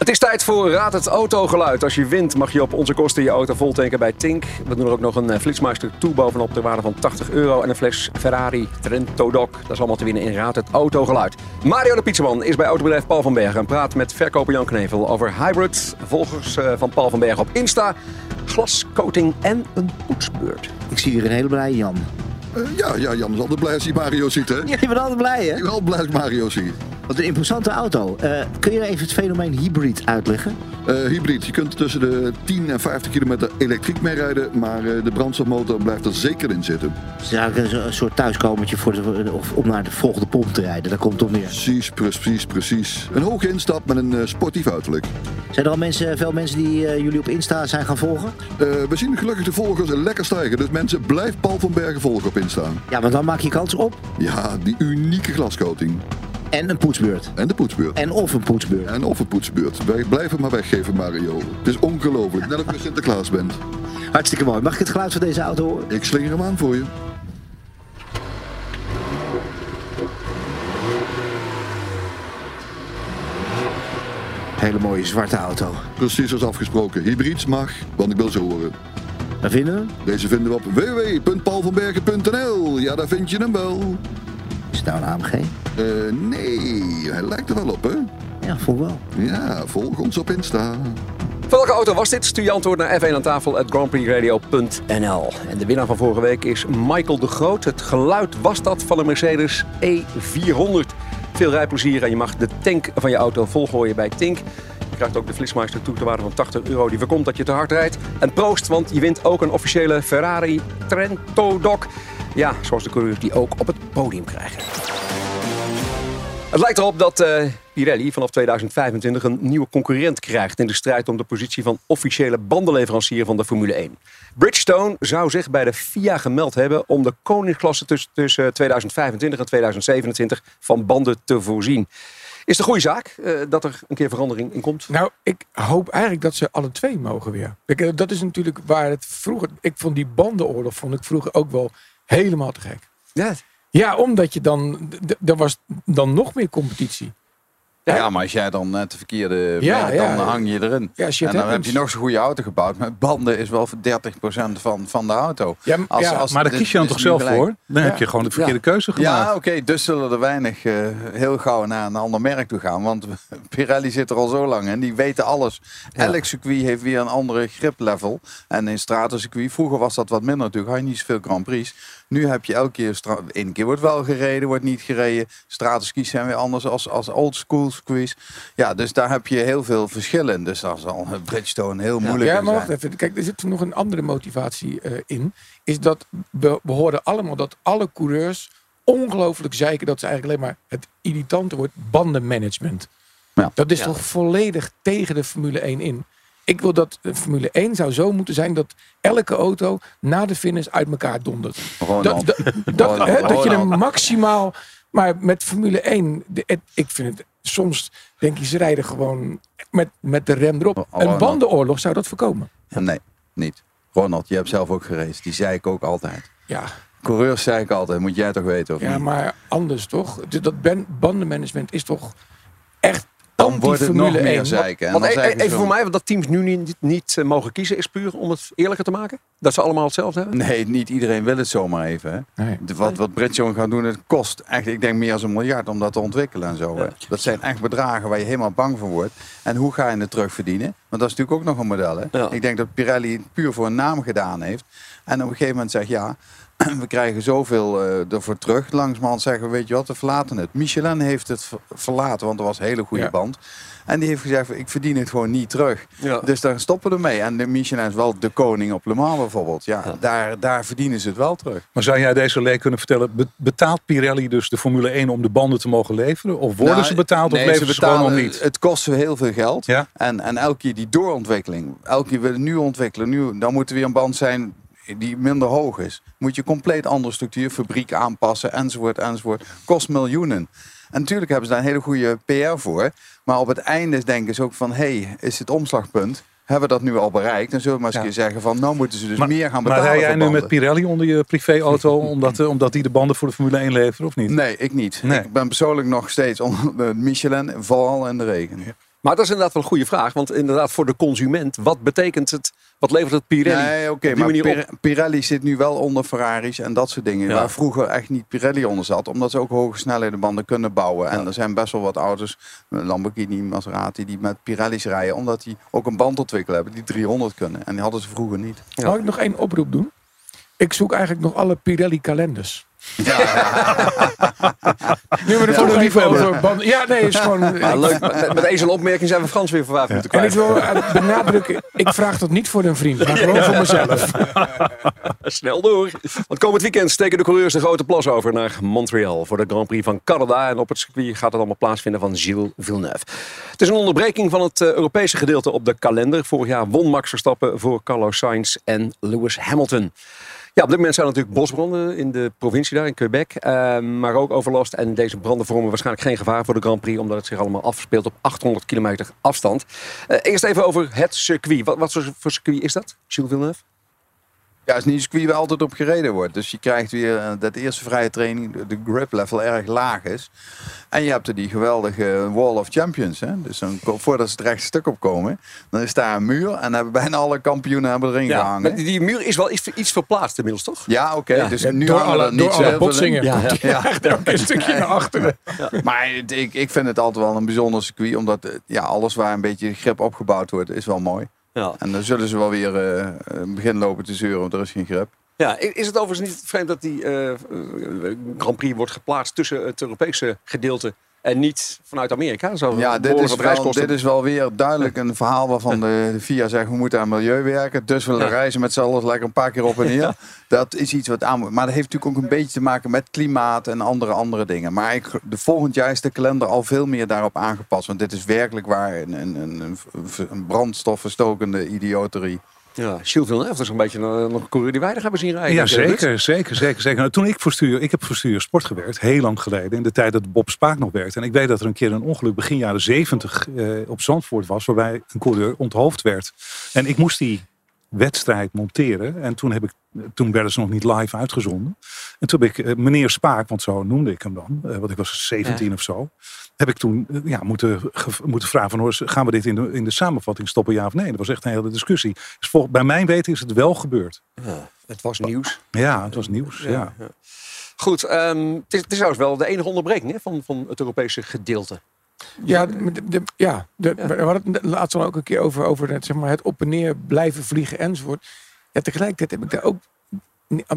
Het is tijd voor Raad het Autogeluid. Als je wint mag je op onze kosten je auto voltanken bij Tink. We doen er ook nog een eh, Flitsmeister toe bovenop ter waarde van 80 euro. En een fles Ferrari Trento Doc. Dat is allemaal te winnen in Raad het Autogeluid. Mario de Pizzaman is bij autobedrijf Paul van Bergen. En praat met verkoper Jan Knevel over hybrid. Volgers eh, van Paul van Bergen op Insta. Glascoating en een poetsbeurt. Ik zie hier een hele blij Jan. Eh, ja, ja, Jan is altijd blij als hij Mario ziet, hè? Ja, je bent altijd blij, hè? Ik ben wel blij als ik Mario zie. Wat een imposante auto. Eh, kun je even het fenomeen hybrid uitleggen? Eh, hybrid, je kunt tussen de 10 en 50 kilometer elektriek mee rijden, maar de brandstofmotor blijft er zeker in zitten. Het is eigenlijk een, soort thuiskomertje voor de, of, om naar de volgende pomp te rijden. Daar komt het op neer. Precies, precies, precies. Een hoge instap met een sportief uiterlijk. Zijn er al mensen, veel mensen die jullie op Insta zijn gaan volgen? We zien gelukkig de volgers lekker stijgen, dus mensen blijf Paul van Bergen volgen op Ja, want dan maak je kans op. Ja, die unieke glascoating. En een poetsbeurt. En de poetsbeurt. En of een poetsbeurt. En of een poetsbeurt. Wij blijven maar weggeven, Mario. Het is ongelooflijk, net of je Sinterklaas bent. Hartstikke mooi. Mag ik het geluid van deze auto horen? Ik slinger hem aan voor je. Hele mooie zwarte auto. Precies als afgesproken. Hybrids mag, want ik wil ze horen. Waar vinden we hem? Deze vinden we op www.paulvanbergen.nl. Ja, daar vind je hem wel. Is het nou een AMG? Eh, nee, hij lijkt er wel op, hè? Ja, voel wel. Ja, volg ons op Insta. Welke auto was dit? Stuur je antwoord naar F1 aan tafel at grandprixradio.nl. En de winnaar van vorige week is Michael de Groot. Het geluid was dat van een Mercedes E400. Veel rijplezier en je mag de tank van je auto volgooien bij Tink. Krijgt ook de Flitsmeister toe ter waarde van 80 euro. Die voorkomt dat je te hard rijdt. En proost, want je wint ook een officiële Ferrari Trento Doc. Ja, zoals de coureurs die ook op het podium krijgen. Het lijkt erop dat eh, Pirelli vanaf 2025 een nieuwe concurrent krijgt in de strijd om de positie van officiële bandenleverancier van de Formule 1. Bridgestone zou zich bij de FIA gemeld hebben om de koningsklasse tussen, tussen 2025 en 2027 van banden te voorzien. Is het een goede zaak eh, dat er een keer verandering in komt? Nou, ik hoop eigenlijk dat ze alle twee mogen weer. Eh, dat is natuurlijk waar het vroeger... Ik vond die bandenoorlog vond ik vroeger ook wel helemaal te gek. Ja, Ja, omdat je dan... Er was dan nog meer competitie. Ja, maar als jij dan net de verkeerde Ja, merk, ja. dan hang je erin. Ja, shit en dan heb je nog zo'n goede auto gebouwd. Maar banden is wel voor 30% van, van de auto. Ja, maar daar kies je dan toch zelf gelijk. voor? Dan Ja. heb je gewoon de verkeerde keuze gemaakt. Ja, oké. dus zullen er weinig eh, heel gauw naar een ander merk toe gaan. Want Pirelli zit er al zo lang en die weten alles. Elk circuit heeft weer een andere griplevel. En in stratencircuit, vroeger was dat wat minder natuurlijk. Had je niet zoveel Grand Prix. Nu heb je elke keer, één keer wordt wel gereden, wordt niet gereden. Stratencircuits zijn weer anders als, als old school circuits. Ja, dus daar heb je heel veel verschil in. Dus dat zal Bridgestone heel moeilijk Ja, in maar zijn. wacht even. Kijk, er zit nog een andere motivatie eh, in. Is dat we, we horen allemaal dat alle coureurs ongelooflijk zeiken dat ze eigenlijk alleen maar het irritante wordt bandenmanagement. Ja. Dat is Ja. toch volledig tegen de Formule 1 in. Ik wil dat de Formule 1 zou zo moeten zijn dat elke auto na de finish uit elkaar dondert. Ronald. Dat, dat, dat, Ronald, dat je hem maximaal. Maar met Formule 1, de- het- ik vind het soms denk je, ze rijden gewoon met, met de rem erop. Oh, Een bandenoorlog zou dat voorkomen. Nee, niet. Ronald, je hebt zelf ook geraced. Die zei ik ook altijd. Ja. Coureurs zei ik altijd. Moet jij toch weten of Ja, niet? maar anders toch? Dat ban- bandenmanagement is toch Dan wordt het nog meer 1. zeiken. En Want dan e- ze even voor van- mij, want dat teams nu niet, niet eh, mogen kiezen, is puur om het eerlijker te maken? Dat ze allemaal hetzelfde hebben? Nee, niet iedereen wil het zomaar even. Hè? Nee. De- Wat, wat Bridgestone gaat doen, het kost echt, ik denk meer dan een miljard om dat te ontwikkelen en zo. hè. Dat zijn echt bedragen waar je helemaal bang van wordt. En hoe ga je het terugverdienen? Want dat is natuurlijk ook nog een model. Hè? Ja. Ik denk dat Pirelli het puur voor een naam gedaan heeft. En op een gegeven moment zegt, ja, we krijgen zoveel eh, ervoor terug. Langzamerhand zeggen we, weet je wat, we verlaten het. Michelin heeft het ver- verlaten, want er was een hele goede Ja. band. En die heeft gezegd, ik verdien het gewoon niet terug. Ja. Dus daar stoppen we ermee. En de Michelin is wel de koning op Le Mans bijvoorbeeld. Ja, Daar, daar verdienen ze het wel terug. Maar zou jij deze leek kunnen vertellen, be- betaalt Pirelli dus de Formule 1 om de banden te mogen leveren? Of worden Nou, ze betaald nee, of leveren ze, gewoon om betalen- niet? Het kost ze heel veel geld. Ja? En, en elke keer die doorontwikkeling. Elke keer willen nu ontwikkelen. Nu, dan moet er weer een band zijn die minder hoog is. Moet je compleet andere structuur, fabriek aanpassen, enzovoort, enzovoort. Kost miljoenen. En natuurlijk hebben ze daar een hele goede PR voor. Maar op het einde denken ze ook van... hé, hey, is het omslagpunt? Hebben we dat nu al bereikt? Dan zullen we maar eens Ja. keer zeggen van... nou moeten ze dus Maar, meer gaan maar betalen rij jij nu met. Pirelli onder je privéauto omdat, eh, omdat die de banden voor de Formule 1 leveren of niet? Nee, ik niet. Nee. Ik ben persoonlijk nog steeds onder de Michelin, vooral in de regen. Maar dat is inderdaad wel een goede vraag. Want inderdaad, voor de consument, wat betekent het? Wat levert het Pirelli? Nee, oké, maar? Pir- Pirelli zit nu wel onder Ferraris en dat soort dingen. Ja. Waar vroeger echt niet Pirelli onder zat. Omdat ze ook hoge snelheidenbanden kunnen bouwen. En er zijn best wel wat auto's, Lamborghini, Maserati, die met Pirelli's rijden. Omdat die ook een band ontwikkeld hebben die 300 kunnen. En die hadden ze vroeger niet. Mag ik nog één oproep doen? Ik zoek eigenlijk nog alle Pirelli kalenders. Nu we het Voor de over banden. Ja, nee, is gewoon. Ja, leuk. Met, deze opmerking zijn we Frans weer voor vijf minuten En ik kwijt. wil eh, benadrukken, ik vraag dat niet voor een vriend, maar gewoon voor mezelf. Snel door. Want komend weekend steken de coureurs de grote plas over naar Montreal voor de Grand Prix van Canada. En op het circuit gaat het allemaal plaatsvinden van Gilles Villeneuve. Het is een onderbreking van het eh, Europese gedeelte op de kalender. Vorig jaar won Max Verstappen voor Carlos Sainz en Lewis Hamilton. Ja, op dit moment zijn er natuurlijk bosbranden in de provincie daar in Quebec. eh, maar ook overlast. En deze branden vormen waarschijnlijk geen gevaar voor de Grand Prix. Omdat het zich allemaal afspeelt op 800 kilometer afstand. Eh, eerst even over het circuit. Wat, wat voor circuit is dat, Gilles Villeneuve? Ja, het is niet een circuit waar altijd op gereden wordt. Dus je krijgt weer eh, dat eerste vrije training, de- de grip level erg laag is. En je hebt er die geweldige Wall of Champions. Hè? Dus dan, voordat ze het rechte stuk opkomen, dan is daar een muur. En hebben bijna alle kampioenen hebben erin gehangen. maar die, muur is wel iets, iets verplaatst inmiddels, toch? Ja, oké. Ja. Dus Ja, nu door alle- niet door alle botsingen Ja, ja. Ook een stukje naar achteren. Maar ik, ik vind het altijd wel een bijzonder circuit. Omdat eh, ja, alles waar een beetje grip opgebouwd wordt, is wel mooi. Ja. En dan zullen ze wel weer eh, beginnen lopen te zeuren, want er is geen grip. Ja, is het overigens niet vreemd dat die eh, eh, Grand Prix wordt geplaatst tussen het Europese gedeelte en niet vanuit Amerika? Zou Ja, dit is, wel, dit is wel weer duidelijk een verhaal waarvan de, de FIA zegt we moeten aan milieu werken. Dus we Ja. reizen met z'n allen lekker een paar keer op en neer. Dat is iets wat aan moet. Maar dat heeft natuurlijk ook een beetje te maken met klimaat en andere, andere dingen. Maar ik, de volgend jaar is de kalender al veel meer daarop aangepast. Want dit is werkelijk waar een, een, een, een, een brandstofverstokende idioterie. Ja, Gilles Villeneuve, dat is een beetje een, nog een coureur die wij nog hebben zien rijden. Ja, zeker, zeker, zeker, zeker. Nou, toen ik voor stuur, ik heb voor stuur sport gewerkt, heel lang geleden, in de tijd dat Bob Spaak nog werkte. En ik weet dat er een keer een ongeluk begin jaren zeventig eh, op Zandvoort was, waarbij een coureur onthoofd werd. En ik moest die wedstrijd monteren. En toen, heb ik, toen werden ze nog niet live uitgezonden. En toen heb ik eh, meneer Spaak, want zo noemde ik hem dan, eh, want ik was 17 Ja. of zo, heb ik toen eh, ja, moeten, moeten vragen van, hoor, gaan we dit in de, in de samenvatting stoppen, ja of nee? Dat was echt een hele discussie. Dus vol, bij mijn weten is het wel gebeurd. Ja, het was nieuws. Ja, het was nieuws. Ja. Goed, ehm, het, is, het is trouwens wel de enige onderbreking hè, van, van het Europese gedeelte. Ja, de, de- de- ja, de, we hadden het laatst al ook een keer over, over het, zeg maar, het op en neer blijven vliegen enzovoort. Ja, tegelijkertijd heb ik daar ook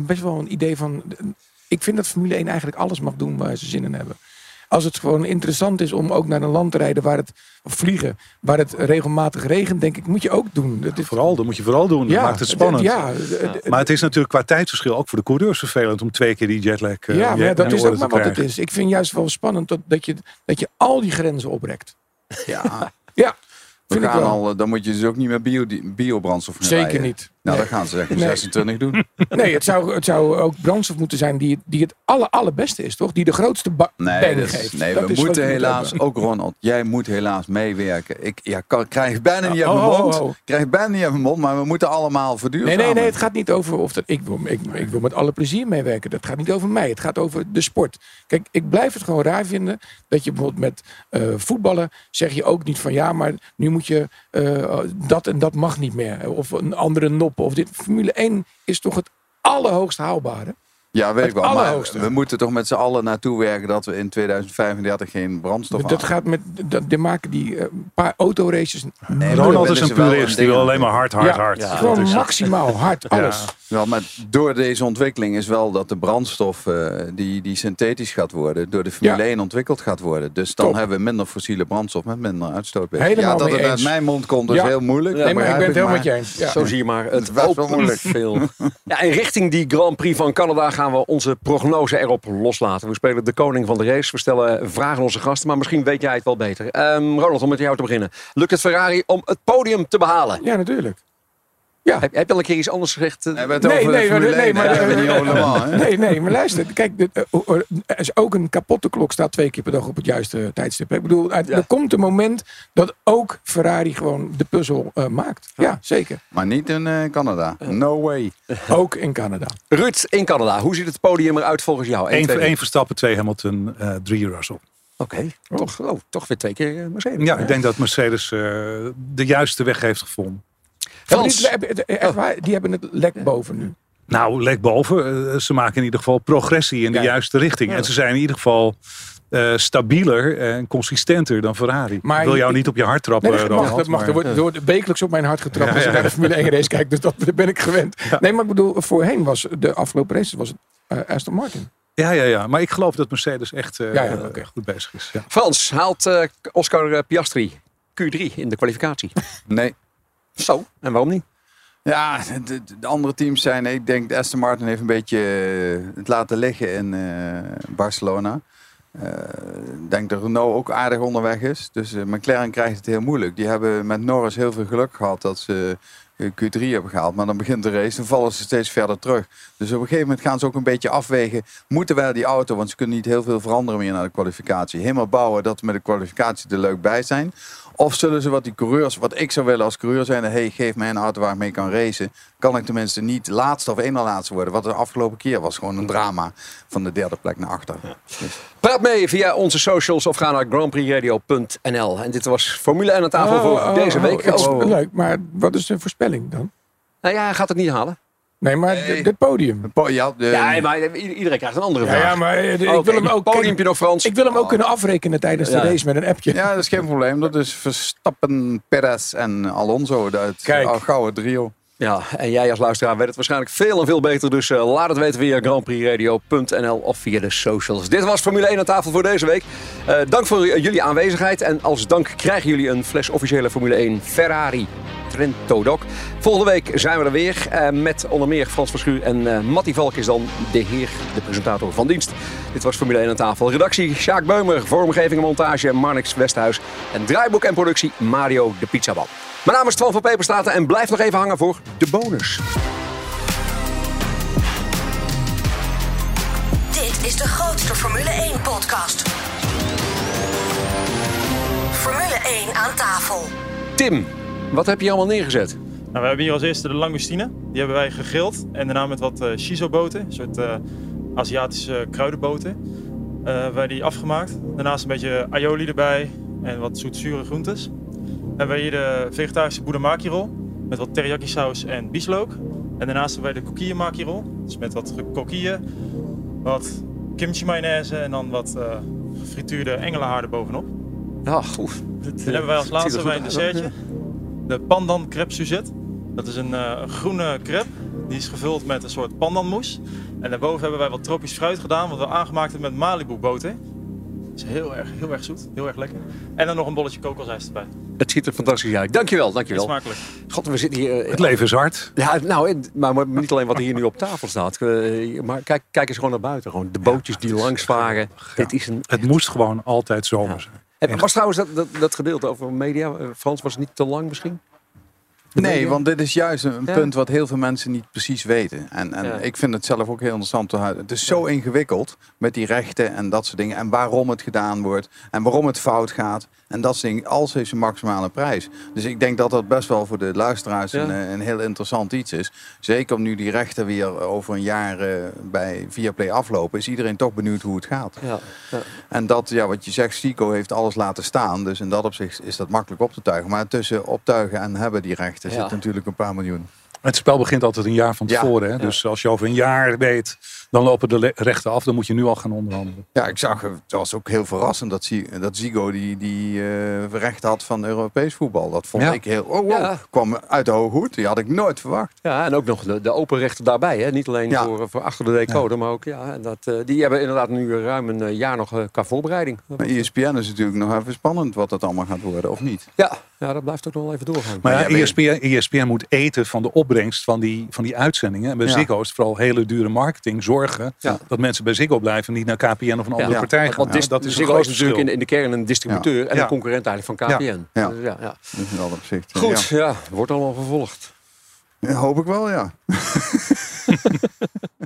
best wel een idee van. Ik vind dat Formule 1 eigenlijk alles mag doen waar ze zin in hebben. Als het gewoon interessant is om ook naar een land te rijden waar het of vliegen, waar het regelmatig regent, denk ik, moet je ook doen. Dat is- Vooral, dat moet je vooral doen. Dat Ja, maakt het spannend. ja, Maar het is natuurlijk qua tijdsverschil ook voor de coureurs vervelend om twee keer die jetlag eh, ja, maar dat is ook maar wat het is. Ik vind juist wel spannend dat, dat, je, dat je al die grenzen oprekt. Ja, Ja, we vind ik gaan wel. al, eh, dan moet je dus ook niet met bio, biobrandstof gaan Zeker rijden. niet. Nou, dat gaan ze zeggen. Nee. 26 doen. Nee, het zou, het zou ook brandstof moeten zijn die, die het aller, allerbeste is, toch? Die de grootste Nee, geeft. nee Dat we moeten moet helaas, ook Ronald, jij moet helaas meewerken. Ik ja, kan, krijg bijna niet uit Oh, mijn oh, mond. oh, oh. Krijg bijna niet uit mijn mond, maar we moeten allemaal Nee, verduurzamen. nee, nee, het gaat niet over of dat. Ik wil, ik, ik wil met alle plezier meewerken. Dat gaat niet over mij. Het gaat over de sport. Kijk, ik blijf het gewoon raar vinden dat je bijvoorbeeld met eh, voetballen zeg je ook niet van ja, maar nu moet je eh, dat en dat mag niet meer. Of een andere nop. Of dit. Formule 1 is toch het allerhoogst haalbare. Ja, weet ik wel. Maar we moeten toch met z'n allen naartoe werken dat we in 2035 geen brandstof Dat hebben. gaat met. Dat, die maken die eh, paar autoraces. Nee, Ronald is een purist. Die wil alleen maar hard, hard, Ja, hard. ja, gewoon Dat is- maximaal hard, alles. Wel, maar door deze ontwikkeling is wel dat de brandstof eh, die, die synthetisch gaat worden, door de Formule Ja. 1 ontwikkeld gaat worden. Dus dan Top. hebben we minder fossiele brandstof met minder uitstoot. Helemaal ja, dat mee het uit mijn mond komt is Ja. heel moeilijk. Nee, maar ik ben het helemaal met je eens. Ja. Zo zie je maar. Het was wel moeilijk. veel. Ja, en richting die Grand Prix van Canada gaan we onze prognose erop loslaten. We spelen de koning van de race. We stellen vragen aan onze gasten, maar misschien weet jij het wel beter. Ehm, Ronald, om met jou te beginnen. Lukt het Ferrari om het podium te behalen? Ja, natuurlijk. Heb, heb je al een keer iets anders gezegd? eh? De Formule 1, maar, Mans, hè? nee, nee, maar luister. Kijk, eh, oh, oh, er is ook een kapotte klok staat twee keer per dag op het juiste tijdstip. Ik bedoel, er er komt een moment dat ook Ferrari gewoon de puzzel eh, maakt. Ja, zeker. Maar niet in eh, Canada. No way. Ook in Canada. Ruud, in Canada. Hoe ziet het podium eruit volgens jou? Eén, drie. Verstappen, twee Hamilton, eh, drie Russell. Oké, toch, oh, toch weer twee keer eh, Mercedes. Ja, ik denk dat Mercedes eh, de juiste weg heeft gevonden. Frans. die, hebben- echt waar, die hebben het lek boven nu. Nou, lek boven. eh, ze maken in ieder geval progressie in de Ja. juiste richting. En ze zijn in ieder geval eh, stabieler en consistenter dan Ferrari. Maar ik wil jou ik- niet op je hart trappen, Nee, dat mag. Ronald, Dat mag. maar- Er wordt, wekelijks op mijn hart getrapt Ja, als ik ja. naar de Formule 1 race kijk. Dus dat dat ben ik gewend. Nee, maar ik bedoel, voorheen was de afgelopen race was het eh, Aston Martin. Ja, ja, ja. Maar ik geloof dat Mercedes echt eh, Ja, ja, oké. goed bezig is. Ja. Frans, haalt eh, Oscar Piastri Q3 in de kwalificatie? Nee. Zo, en waarom niet? Ja, de, de andere teams zijn... Ik denk de Aston Martin heeft een beetje eh, het laten liggen in eh, Barcelona. Eh, Ik denk dat Renault ook aardig onderweg is. Dus McLaren krijgt het heel moeilijk. Die hebben met Norris heel veel geluk gehad dat ze eh, Q3 hebben gehaald. Maar dan begint de race en vallen ze steeds verder terug. Dus op een gegeven moment gaan ze ook een beetje afwegen. Moeten wij die auto, want ze kunnen niet heel veel veranderen meer naar de kwalificatie. Helemaal bouwen dat we met de kwalificatie er leuk bij zijn. Of zullen ze wat die coureurs, wat ik zou willen als coureur zijn, hey, geef mij een auto waar ik mee kan racen. Kan ik tenminste niet laatste of na laatste worden. Wat de afgelopen keer was gewoon een drama van de derde plek naar achter. Dus- Praat mee via onze socials of ga naar grandprixradio.nl. En dit was Formule 1 aan tafel voor Oh, oh, deze oh, week. is Oh. Leuk, maar wat is de voorspelling dan? Nou ja, hij gaat het niet halen. Nee, maar dit- dit podium. Ja, de- Ja, maar iedereen krijgt een andere vraag. ja, maar eh, ik wil hem ook Podiumpje nog Frans. Ik wil hem ook kunnen afrekenen tijdens de race met een appje. Ja, dat is geen probleem. Dat is Verstappen, Perez en Alonso. Dat gouden trio. Ja, en jij als luisteraar weet het waarschijnlijk veel en veel beter. Dus eh, laat het weten via grandprixradio.nl of via de socials. Dit was Formule 1 aan tafel voor deze week. Eh, dank voor jullie aanwezigheid. En als dank krijgen jullie een fles officiële Formule 1 Ferrari Trento Doc. Volgende week zijn we er weer eh, met onder meer Frans Verschuur en eh Mattie Valk is dan de heer, de presentator van dienst. Dit was Formule 1 aan tafel. Redactie Sjaak Beumer, vormgeving en montage Marnix Westhuis. En draaiboek en productie Mario de Pizzaban. Mijn naam is Twan van Peperstraten en blijf nog even hangen voor de bonus. Dit is de grootste Formule 1 podcast. Formule 1 aan tafel. Tim, wat heb je allemaal neergezet? Nou, we hebben hier als eerste de langoustine. Die hebben wij gegrild. En daarna met wat eh shiso-boten, een soort eh, Aziatische kruidenboten. eh, hebben wij die afgemaakt. Daarnaast een beetje aioli erbij en wat zoetzure groentes. Dan hebben wij hier de vegetarische budamaki rol met wat teriyaki saus en bieslook. En daarnaast hebben wij de kokkie maki rol. Dus met wat kokieën, wat kimchi mayonaise en dan wat eh, gefrituurde engelenhaar bovenop. Ja, goed. Dan hebben wij als laatste wij een dessertje. De pandan crepe Suzette. Dat is een eh, groene crepe. Die is gevuld met een soort pandanmoes. En daarboven hebben wij wat tropisch fruit gedaan. Wat we aangemaakt hebben met Malibu boter. Dat is heel erg, heel erg zoet. Heel erg lekker. En dan nog een bolletje kokosijs erbij. Het ziet er fantastisch uit. Dankjewel, dankjewel. Smakelijk. God, we zitten hier... eh, Het leven is hard. Ja, nou, maar niet alleen wat hier nu op tafel staat. eh, Maar kijk, kijk eens gewoon naar buiten. Gewoon de bootjes die langs varen. Dit is een... Het moest gewoon altijd zomer zijn. Was trouwens dat, dat, dat gedeelte over media, eh, Frans, was het niet te lang misschien? Nee, want dit is juist een Ja. punt wat heel veel mensen niet precies weten. En, en Ja. ik vind het zelf ook heel interessant te houden. Het is zo ingewikkeld met die rechten en dat soort dingen. En waarom het gedaan wordt. En waarom het fout gaat. En dat soort dingen. Alles heeft zijn maximale prijs. Dus ik denk dat dat best wel voor de luisteraars Ja. een, eh, een heel interessant iets is. Zeker om nu die rechten weer over een jaar eh, bij Viaplay aflopen. Is iedereen toch benieuwd hoe het gaat. En dat, ja, wat je zegt, Sico heeft alles laten staan. Dus in dat opzicht is dat makkelijk op te tuigen. Maar tussen optuigen en hebben die rechten Ja. zit natuurlijk een paar miljoen. Het spel begint altijd een jaar van Ja, tevoren. Hè? ja. Dus als je over een jaar weet, dan lopen de rechten af. Dan moet je nu al gaan onderhandelen. Ja, ik zag, het was ook heel verrassend dat, dat Zigo die, die eh recht had van Europees voetbal. Dat vond Ja. ik heel, oh wow, Ja. kwam uit de hoge hoed. Die had ik nooit verwacht. Ja, en ook nog de, de open rechten daarbij. Hè? Niet alleen Ja. voor, voor achter de decoder, maar ook... Ja, en dat, eh, die hebben inderdaad nu ruim een eh, jaar nog eh, qua voorbereiding. Maar E ESPN is natuurlijk nog even spannend wat dat allemaal gaat worden, of niet? Ja, ja, dat blijft ook nog wel even doorgaan. Maar ja, jij weet- ESPN, ESPN moet eten van de opbrengst van die, van die uitzendingen. En bij Ja. Ziggo is het vooral hele dure marketing. Zorgen Ja. dat mensen bij Ziggo blijven en niet naar KPN of een andere Ja. partij gaan. Want dat is Ziggo is natuurlijk in, in de kern een distributeur en Ja. een concurrent eigenlijk van KPN. Ja. Dus ja, ja. In dat opzicht. Goed, Ja. ja. wordt allemaal vervolgd. Ja, hoop ik wel, ja.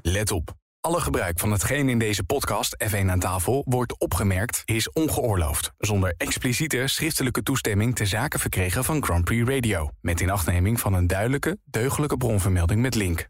Let op. Alle gebruik van hetgeen in deze podcast F1 aan tafel wordt opgemerkt is ongeoorloofd. Zonder expliciete schriftelijke toestemming te zaken verkregen van Grand Prix Radio. Met inachtneming van een duidelijke, deugdelijke bronvermelding met link.